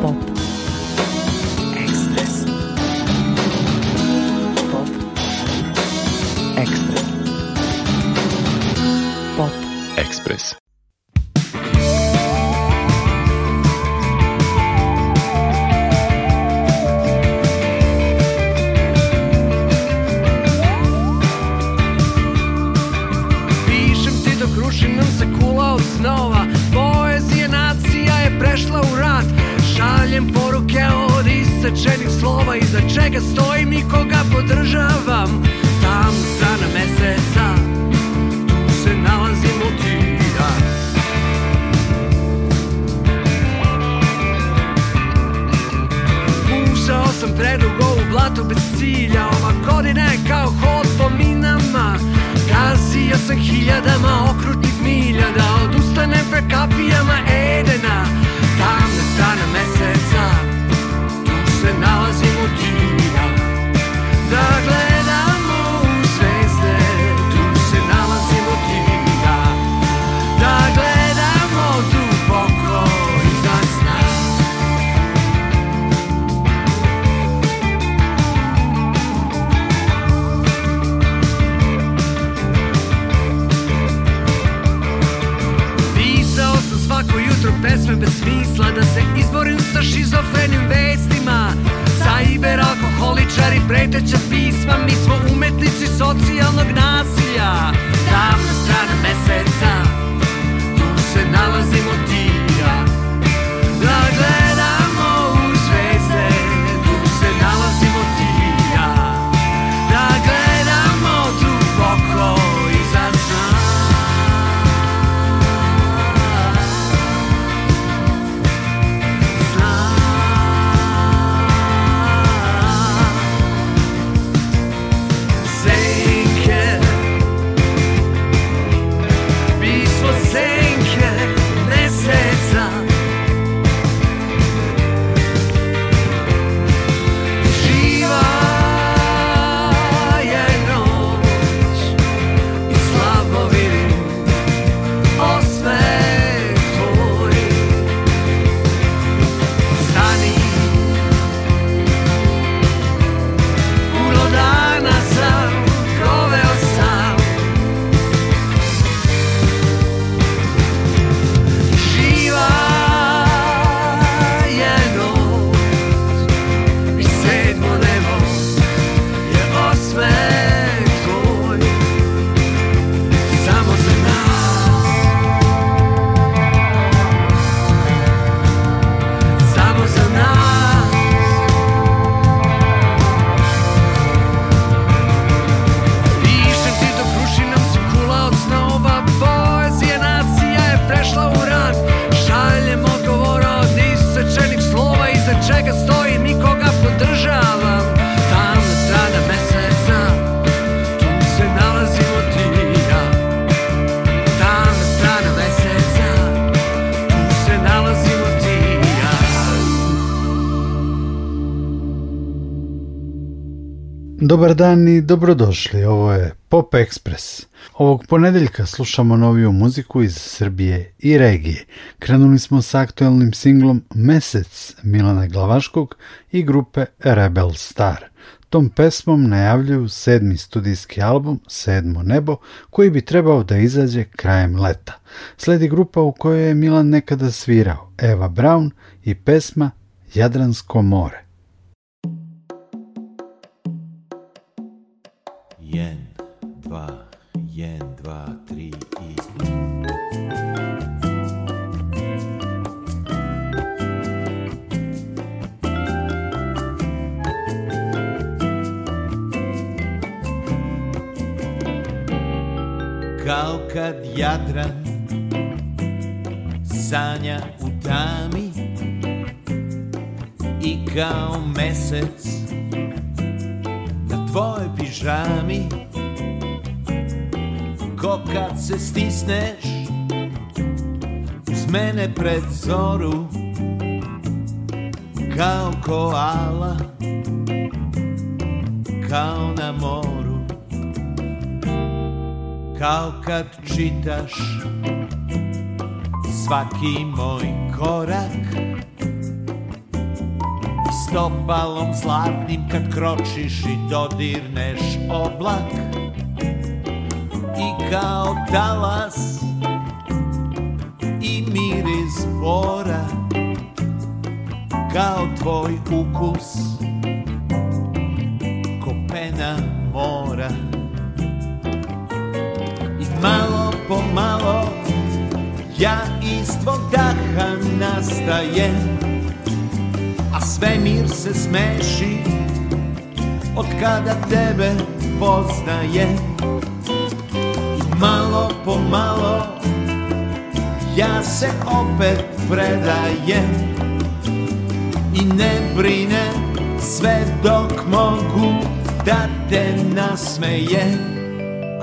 pop. Dobar dan i dobrodošli, ovo je Pop Express. Ovog ponedjeljka slušamo noviju muziku iz Srbije i regije. Krenuli smo s aktuelnim singlom Mesec Milana Glavaškog i grupe Rebel Star. Tom pesmom najavljuju sedmi studijski album Sedmo nebo koji bi trebao da izađe krajem leta. Sledi grupa u kojoj je Milan nekada svirao Eva Brown i pesma Jadransko more. dva, jedan, dva, tri i... Kao kad Jadran sanja u tami I kao mesec na tvojoj pižami ko kad se stisneš Uz mene pred zoru Kao koala Kao na moru Kao kad čitaš Svaki moj korak stopalom zlatnim kad kročiš i dodirneš oblak kao talas i miris mora kao tvoj ukus kopena mora i malo po malo ja iz tvog daha nastajem a svemir se smeši od kada tebe poznajem Malo po malo ja se opet predajem i ne brine sve dok mogu da te nasmeje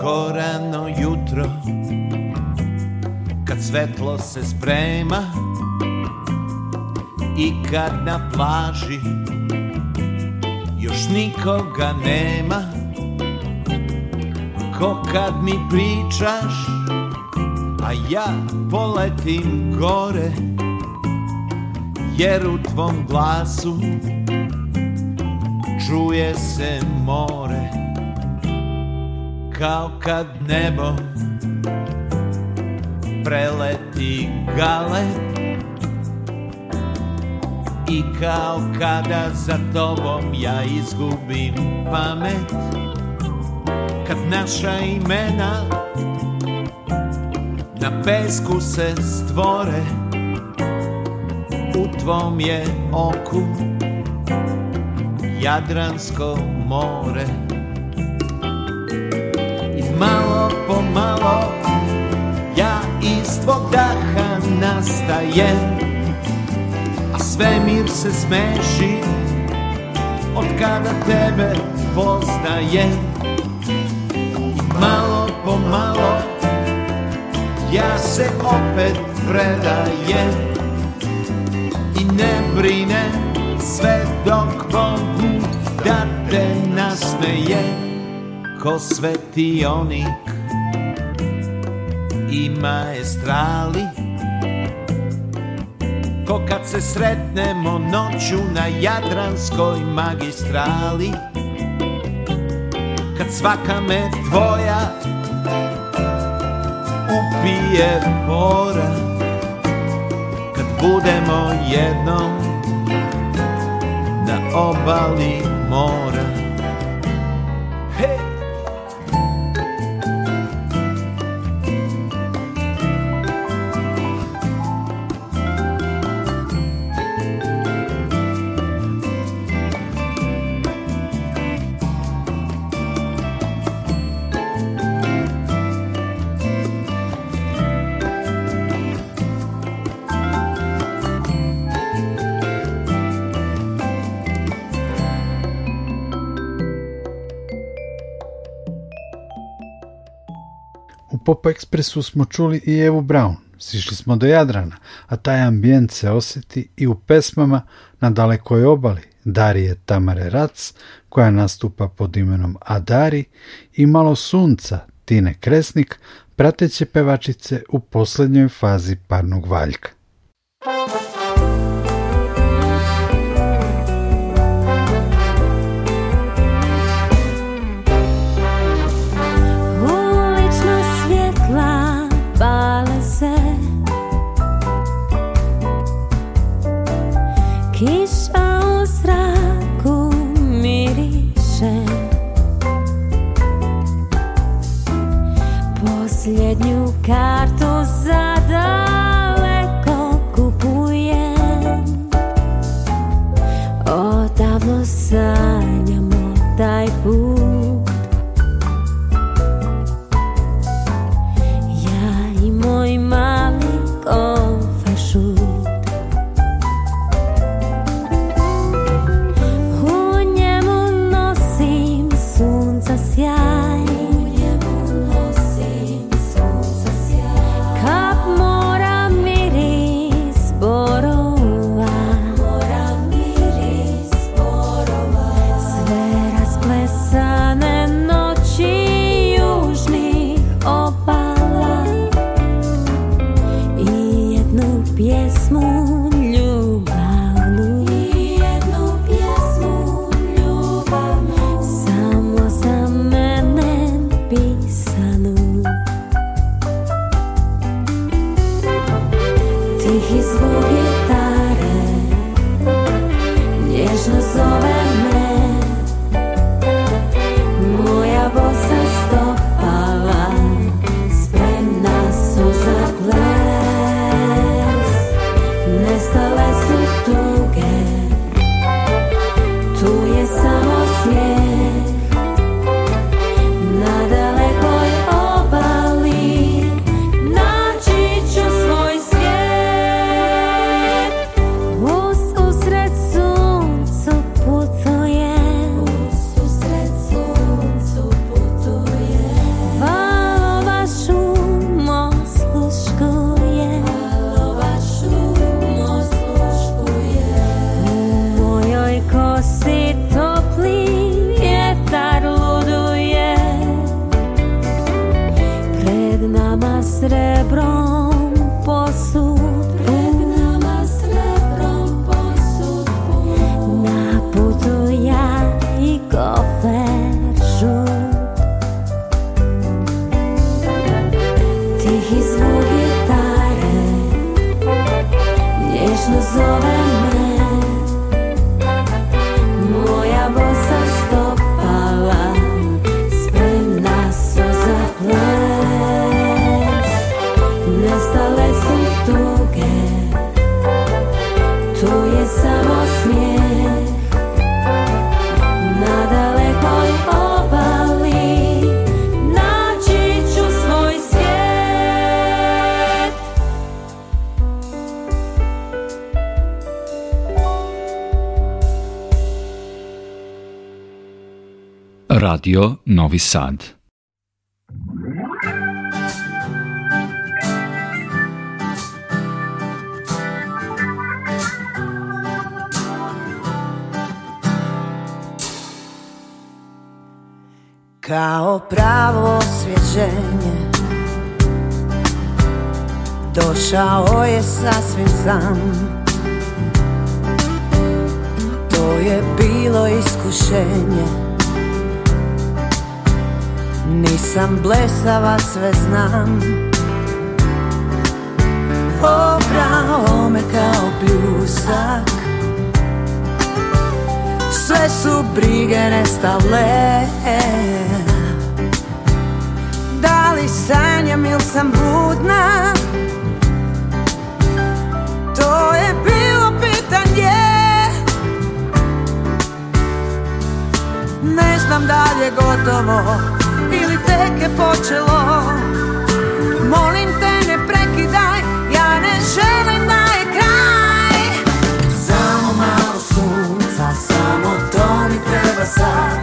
Korano jutro kad svetlo se sprema i kad na plaži još nikoga nema kad mi pričaš A ja poletim gore Jer u tvom glasu Čuje se more Kao kad nebo Preleti gale I kao kada za tobom ja izgubim pamet kad naša imena na pesku se stvore u tvom je oku Jadransko more I malo po malo ja iz tvog daha nastajem A svemir se smeši od kada tebe poznajem malo po malo ja se opet predajem i ne brine sve dok Bogu da te nasmeje ko svetionik i maestrali Ko kad se sretnemo noću na Jadranskoj magistrali kad svaka me tvoja upije mora kad budemo jednom na obali mora po ekspresu smo čuli i Evu Brown, sišli smo do Jadrana, a taj ambijent se osjeti i u pesmama na dalekoj obali Darije Tamare Rac, koja nastupa pod imenom Adari, i Malo sunca Tine Kresnik, prateće pevačice u posljednjoj fazi parnog valjka. Radio Novi Sad. Kao pravo svjeđenje Došao je sasvim sam To je bilo iskušenje nisam blesava, sve znam Obrao me kao pljusak Sve su brige nestale Da li sanjam ili sam budna To je bilo pitanje Ne znam da li je gotovo tek je počelo Molim te ne prekidaj, ja ne želim da je kraj Samo malo sunca, samo to mi treba sad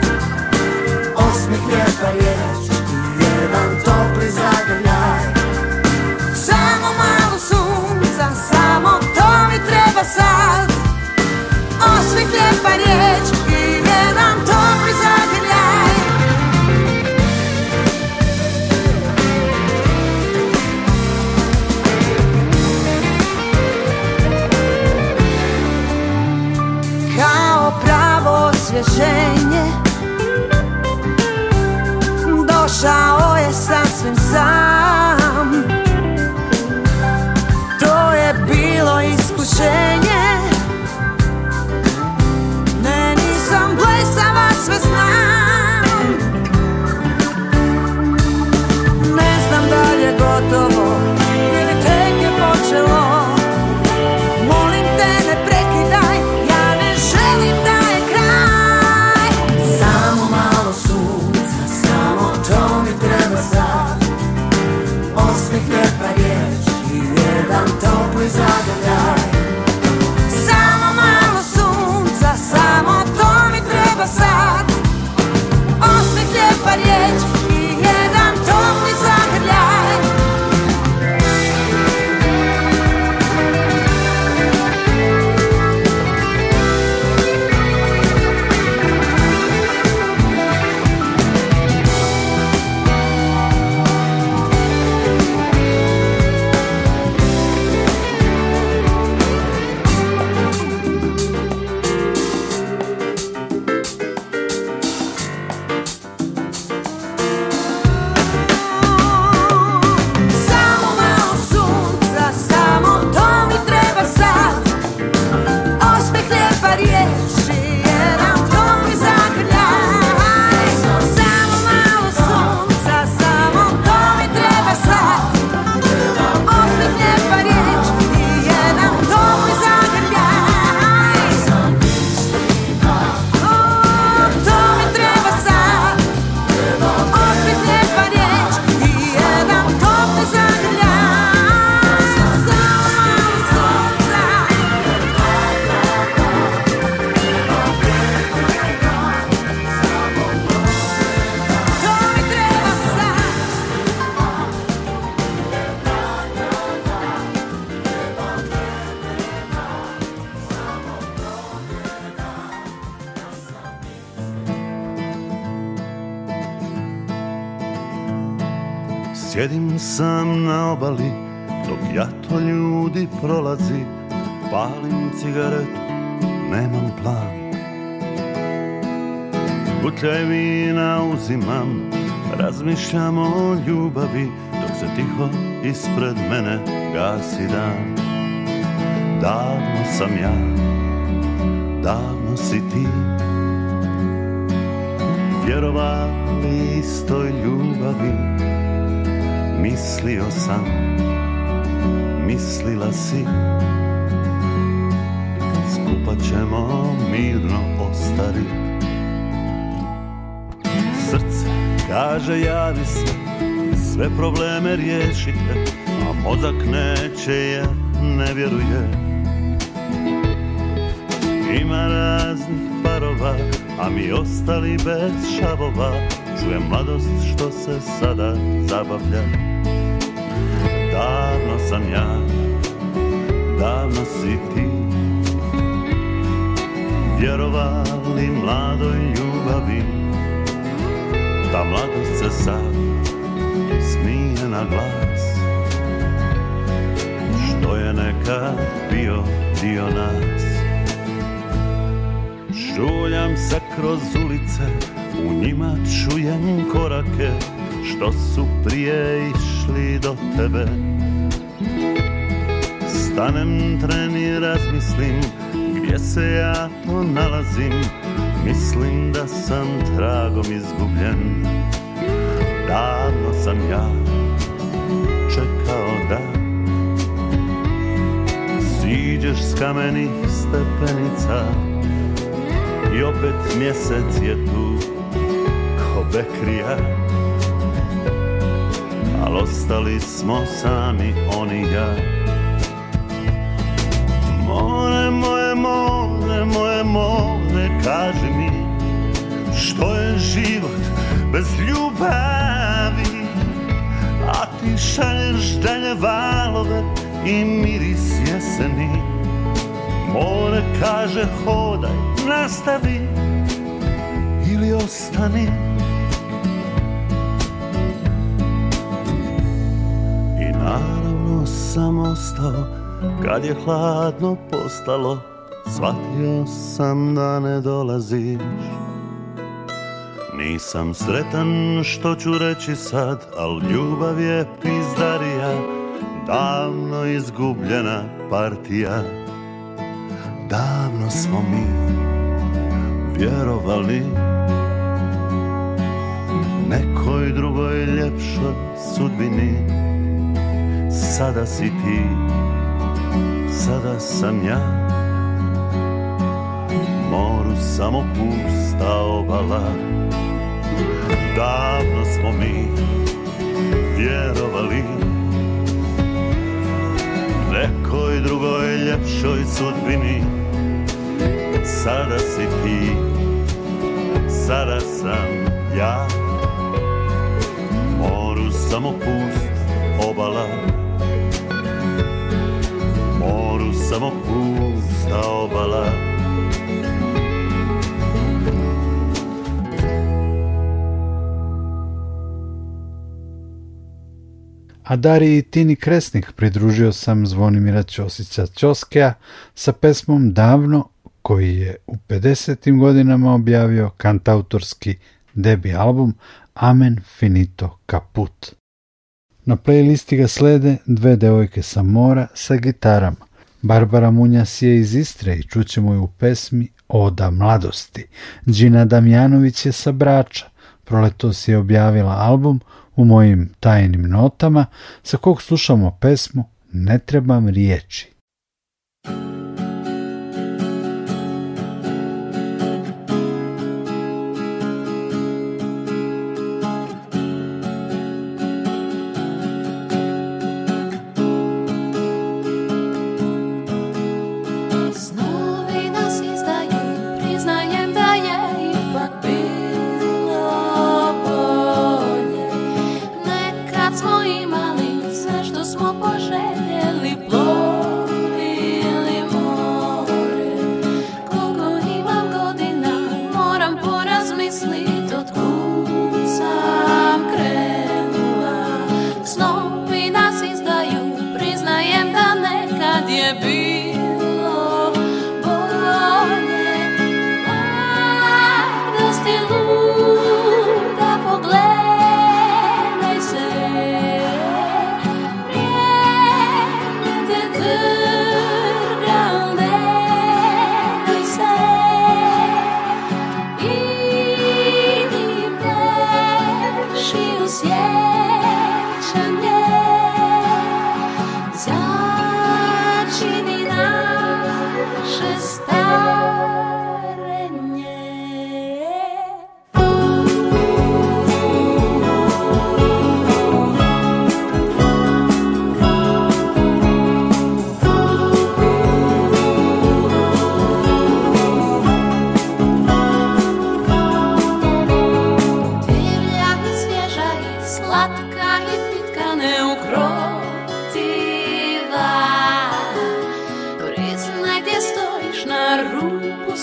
Osmih lijepa riječ i jedan topli zagrljaj Samo malo sunca, samo to mi treba sad Osmih lijepa riječ uzimam Razmišljam o ljubavi Dok se tiho ispred mene gasi dan Davno sam ja Davno si ti Vjerovali istoj ljubavi Mislio sam Mislila si Skupa ćemo mirno ostari Kaže javi se, sve probleme riješite A mozak neće ne vjeruje ima raznih parova, a mi ostali bez šavova Čuje mladost što se sada zabavlja Davno sam ja, davno si ti Vjerovali mladoj ljubavi ta mladost se sad smije na glas Što je nekad bio dio nas Šuljam se kroz ulice, u njima čujem korake Što su prije išli do tebe Stanem tren i razmislim gdje se ja to nalazim Mislim da sam tragom izgubljen Davno sam ja čekao da Siđeš s kamenih stepenica I opet mjesec je tu ko bekrija Al ostali smo sami oni i ja More moje, more moje, more me kaži mi Što je život bez ljubavi A ti šalješ dalje valove i miris jeseni More kaže hodaj, nastavi ili ostani I naravno sam ostao kad je hladno postalo Shvatio sam da ne dolaziš Nisam sretan što ću reći sad Al ljubav je pizdarija Davno izgubljena partija Davno smo mi vjerovali Nekoj drugoj ljepšoj sudbini Sada si ti, sada sam ja moru samo pusta obala Davno smo mi vjerovali Nekoj drugoj ljepšoj sudbini Sada si ti, sada sam ja Moru samo pust obala Moru samo pusta obala a Dari i Tini Kresnik pridružio sam Zvonimira Ćosića Ćoskeja sa pesmom Davno koji je u 50. godinama objavio kantautorski debi album Amen Finito Kaput. Na playlisti ga slede dve devojke sa mora sa gitarama. Barbara Munjas je iz Istre i čućemo ju u pesmi Oda mladosti. Đina Damjanović je sa Brača. Proletos je objavila album u mojim tajnim notama sa kog slušamo pesmu Ne trebam riječi.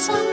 sorry.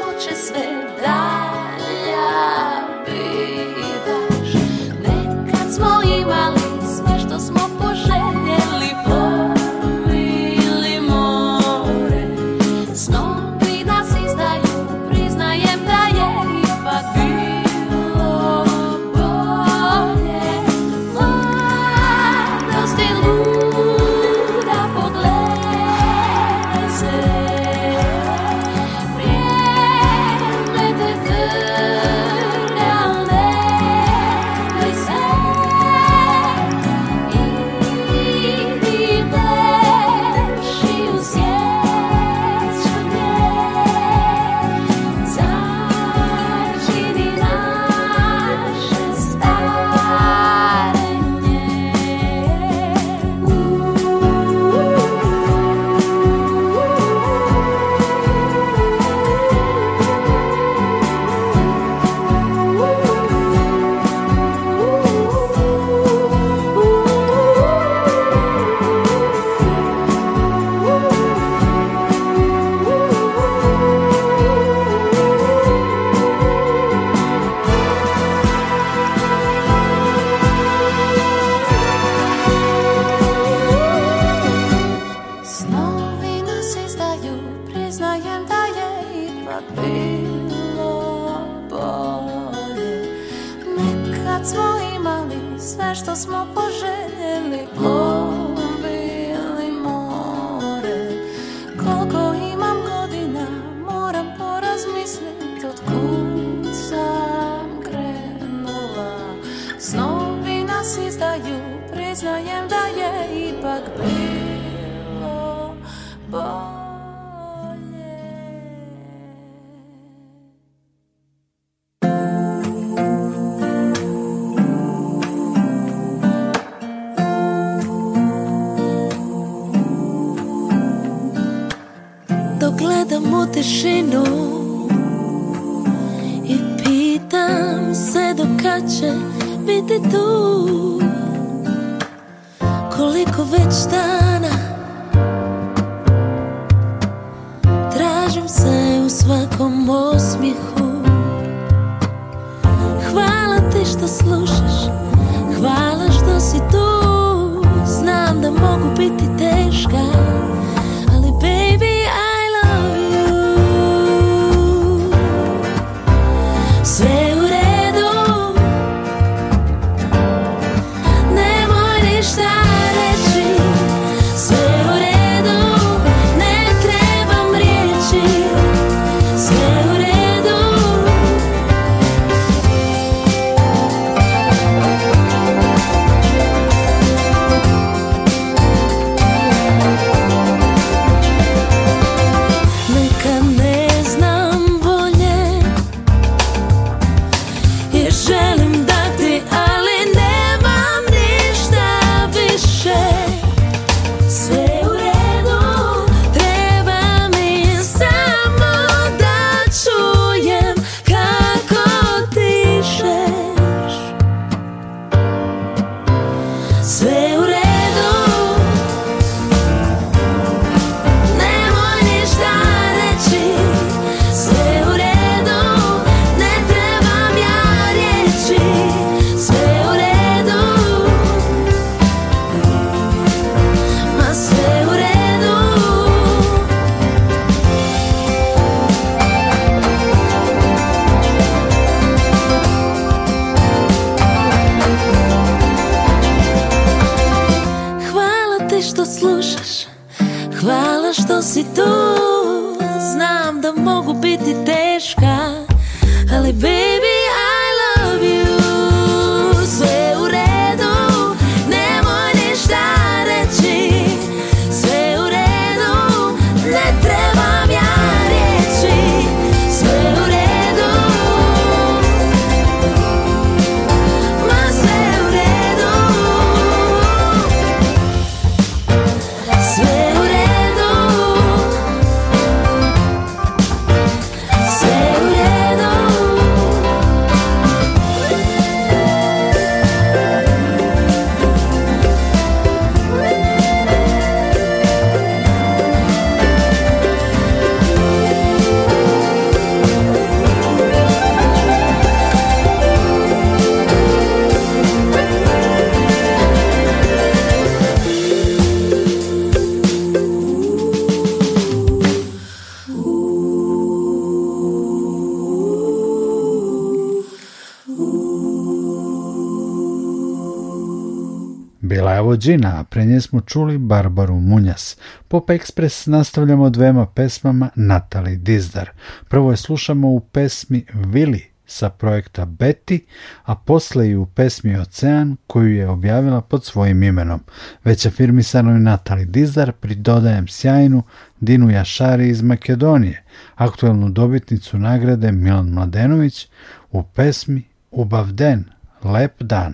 Rođina, a pre nje smo čuli Barbaru Munjas. Pop Express nastavljamo dvema pesmama Natali Dizdar. Prvo je slušamo u pesmi Vili sa projekta Betty, a posle i u pesmi Ocean koju je objavila pod svojim imenom. Već afirmisanoj Natali Dizdar pridodajem sjajnu Dinu Jašari iz Makedonije, aktualnu dobitnicu nagrade Milan Mladenović u pesmi Ubav den, lep dan.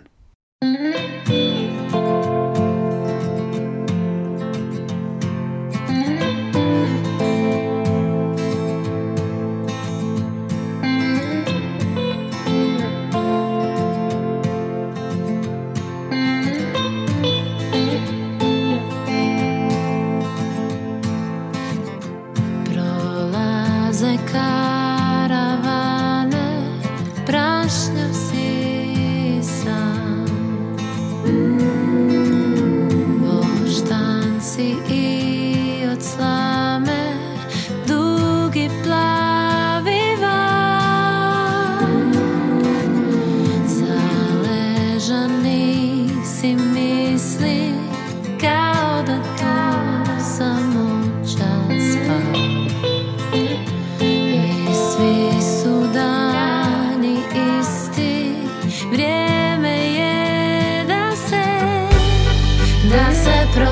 se pro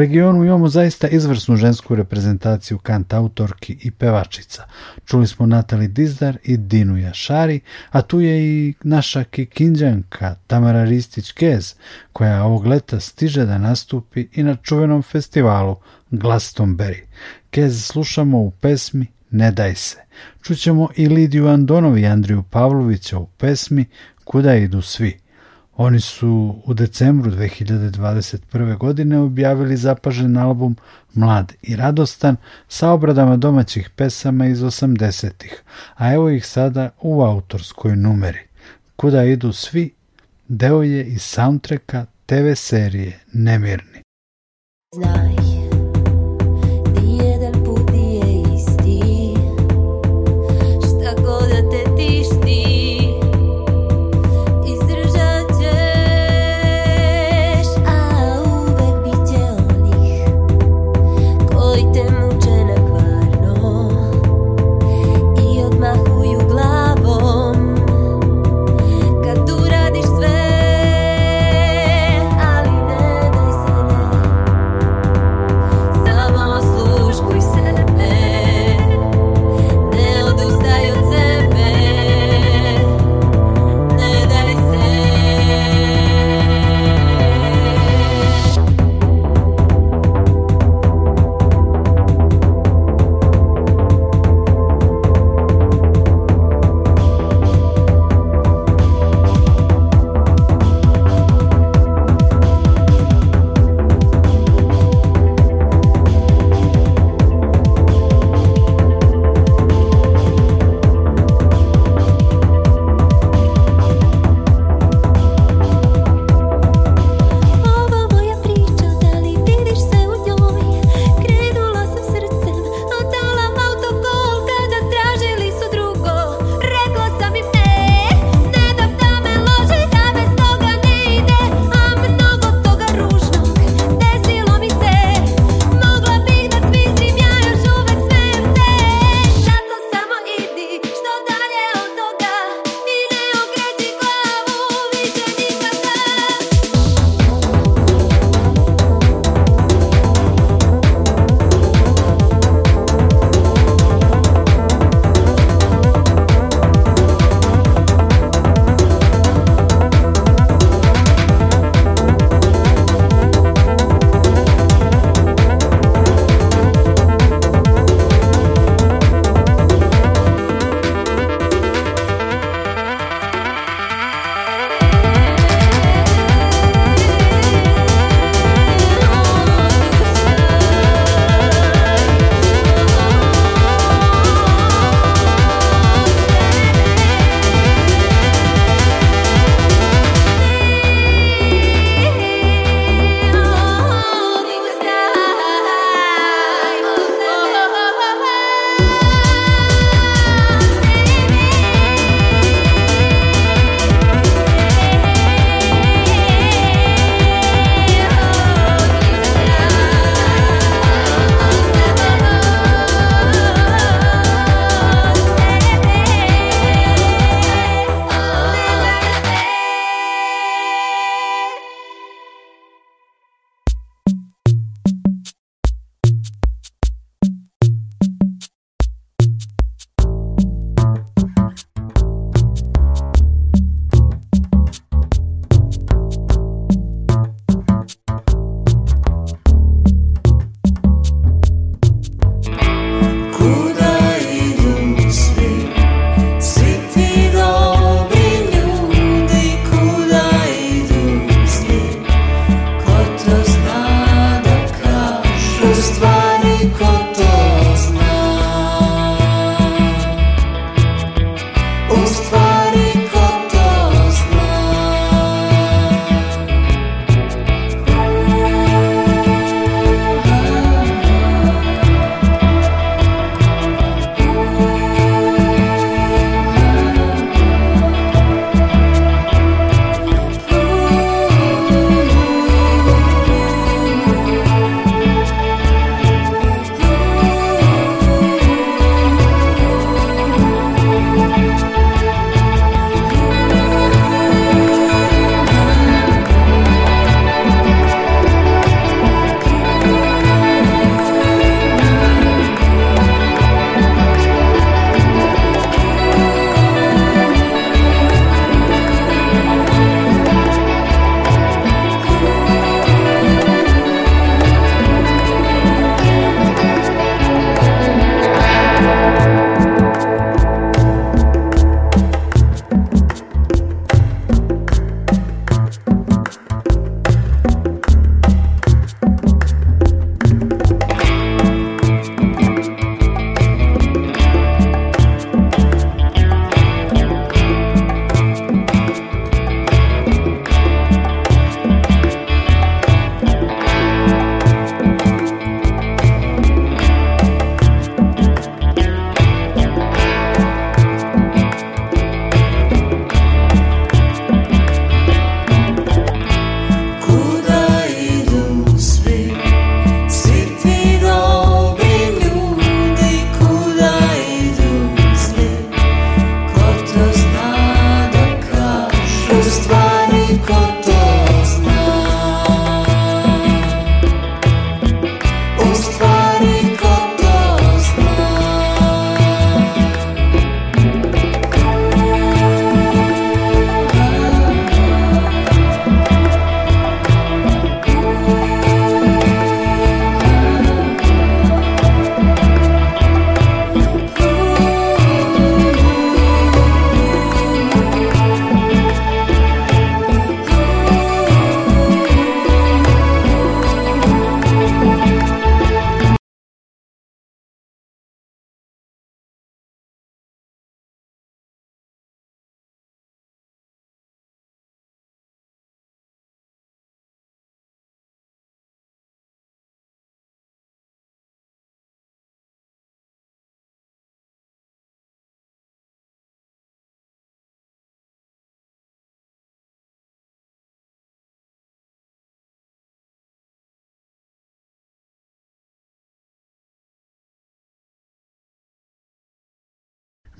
regionu imamo zaista izvrsnu žensku reprezentaciju kant autorki i pevačica. Čuli smo Natali Dizdar i Dinu Jašari, a tu je i naša kikinđanka Tamara Ristić-Kez, koja ovog leta stiže da nastupi i na čuvenom festivalu Glastonbury. Kez slušamo u pesmi Ne daj se. Čućemo i Lidiju Andonovi i Andriju Pavlovića u pesmi Kuda idu svi. Oni su u decembru 2021. godine objavili zapažen album Mlad i radostan sa obradama domaćih pesama iz 80-ih, a evo ih sada u autorskoj numeri. Kuda idu svi, deo je iz soundtracka TV serije Nemirni.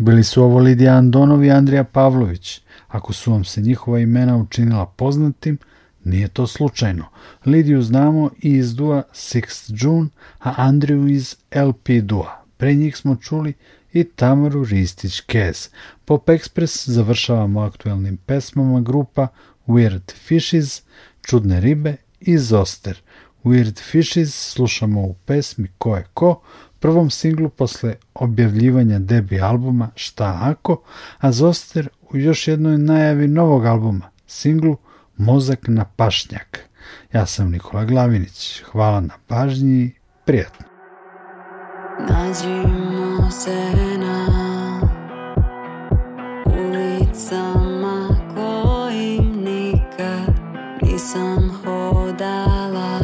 Bili su ovo Lidija Andonov i Andrija Pavlović. Ako su vam se njihova imena učinila poznatim, nije to slučajno. Lidiju znamo i iz dua Sixth June, a Andriju iz LP dua. Pre njih smo čuli i Tamaru Ristić-Kez. Pop Express završavamo aktuelnim pesmama grupa Weird Fishes, Čudne ribe i Zoster. Weird Fishes slušamo u pesmi Ko je ko, prvom singlu posle objavljivanja debi albuma Šta ako, a Zoster u još jednoj najavi novog albuma, singlu Mozak na pašnjak. Ja sam Nikola Glavinić, hvala na pažnji i prijatno. Nađimo se na ulicama kojim nikad nisam hodala,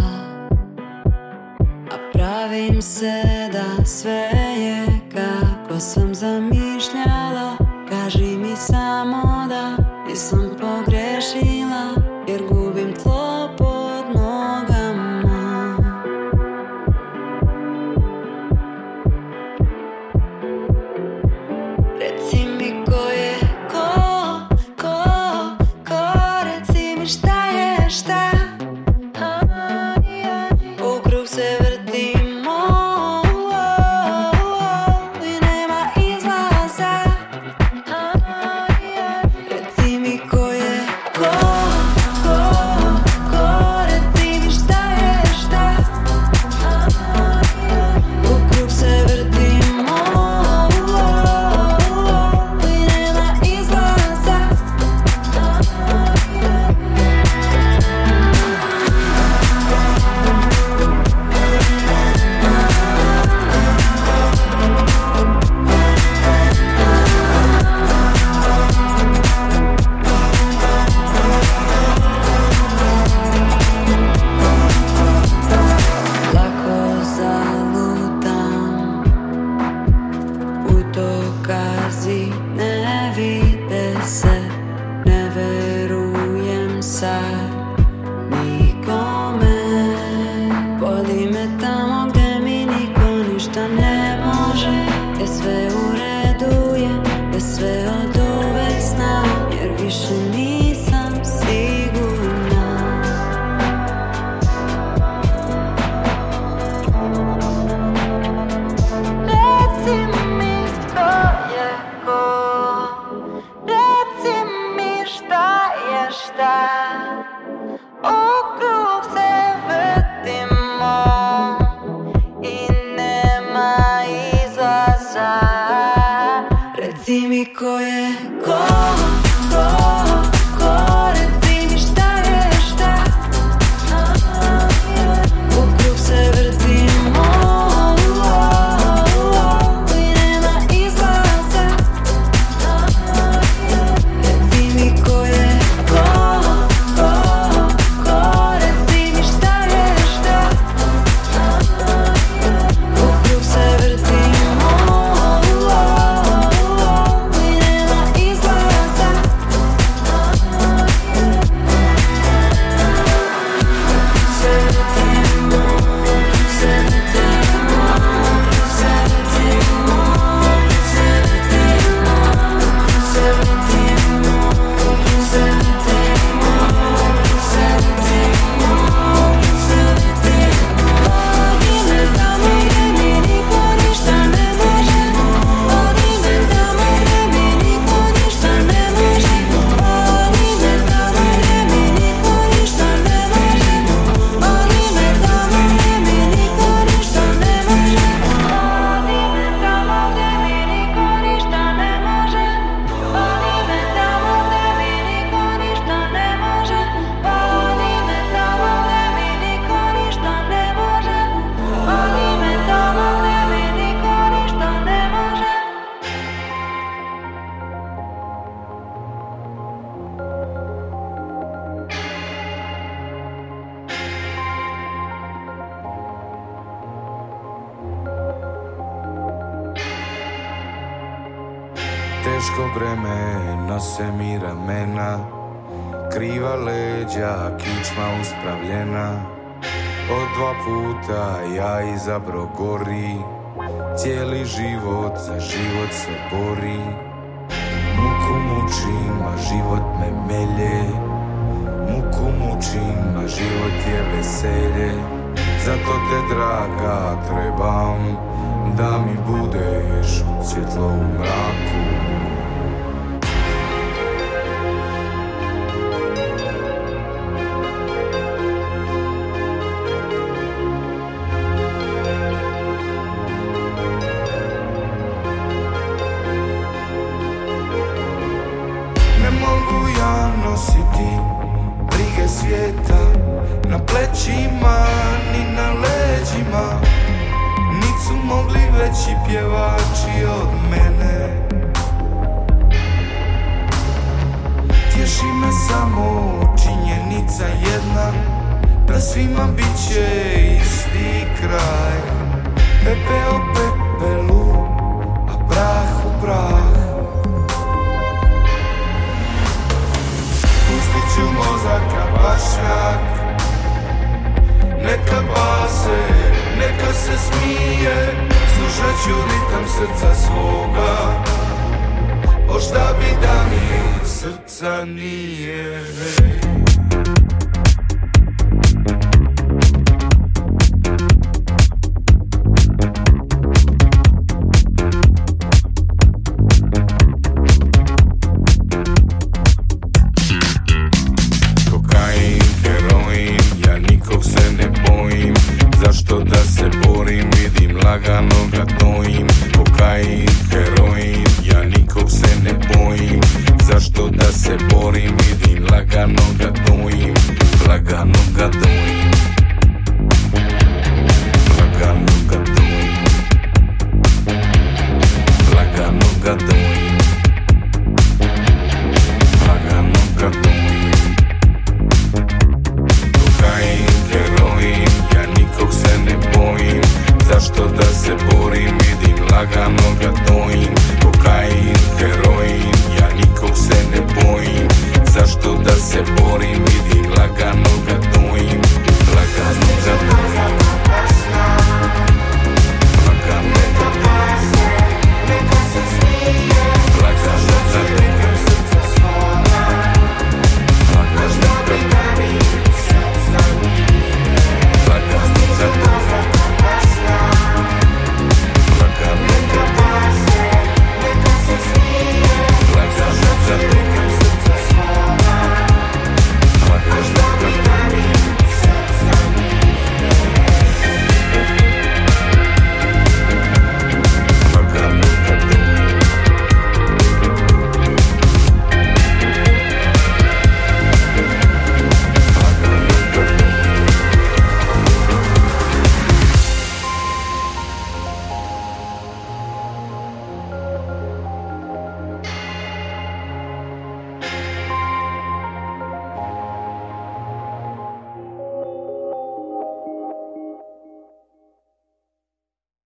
a pravim se sve je kako sam zamišljala Kaži mi samo da nisam veselje to te draga trebam Da mi budeš svjetlo u mraku